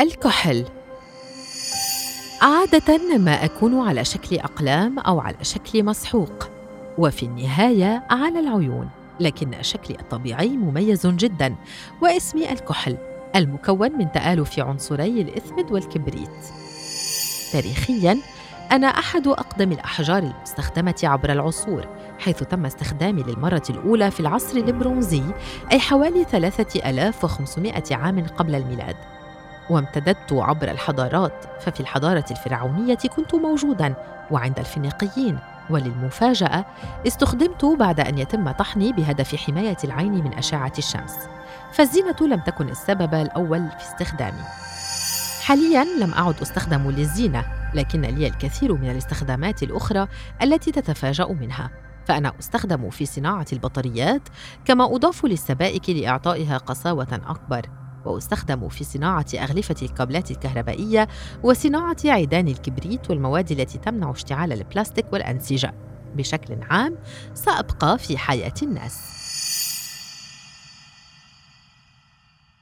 الكحل. عادة ما أكون على شكل أقلام أو على شكل مسحوق وفي النهاية على العيون لكن شكلي الطبيعي مميز جدا واسمي الكحل المكون من تآلف عنصري الإثمد والكبريت. تاريخياً أنا أحد أقدم الأحجار المستخدمة عبر العصور حيث تم استخدامي للمرة الأولى في العصر البرونزي أي حوالي 3500 عام قبل الميلاد. وامتددت عبر الحضارات ففي الحضارة الفرعونية كنت موجوداً وعند الفينيقيين. وللمفاجأة استخدمت بعد أن يتم طحني بهدف حماية العين من أشعة الشمس. فالزينة لم تكن السبب الأول في استخدامي. حالياً لم أعد أستخدم للزينة لكن لي الكثير من الاستخدامات الأخرى التي تتفاجأ منها. فأنا أستخدم في صناعة البطاريات كما أضاف للسبائك لإعطائها قساوة أكبر. وأستخدم في صناعة أغلفة الكابلات الكهربائية وصناعة عيدان الكبريت والمواد التي تمنع اشتعال البلاستيك والأنسجة. بشكل عام سأبقى في حياة الناس.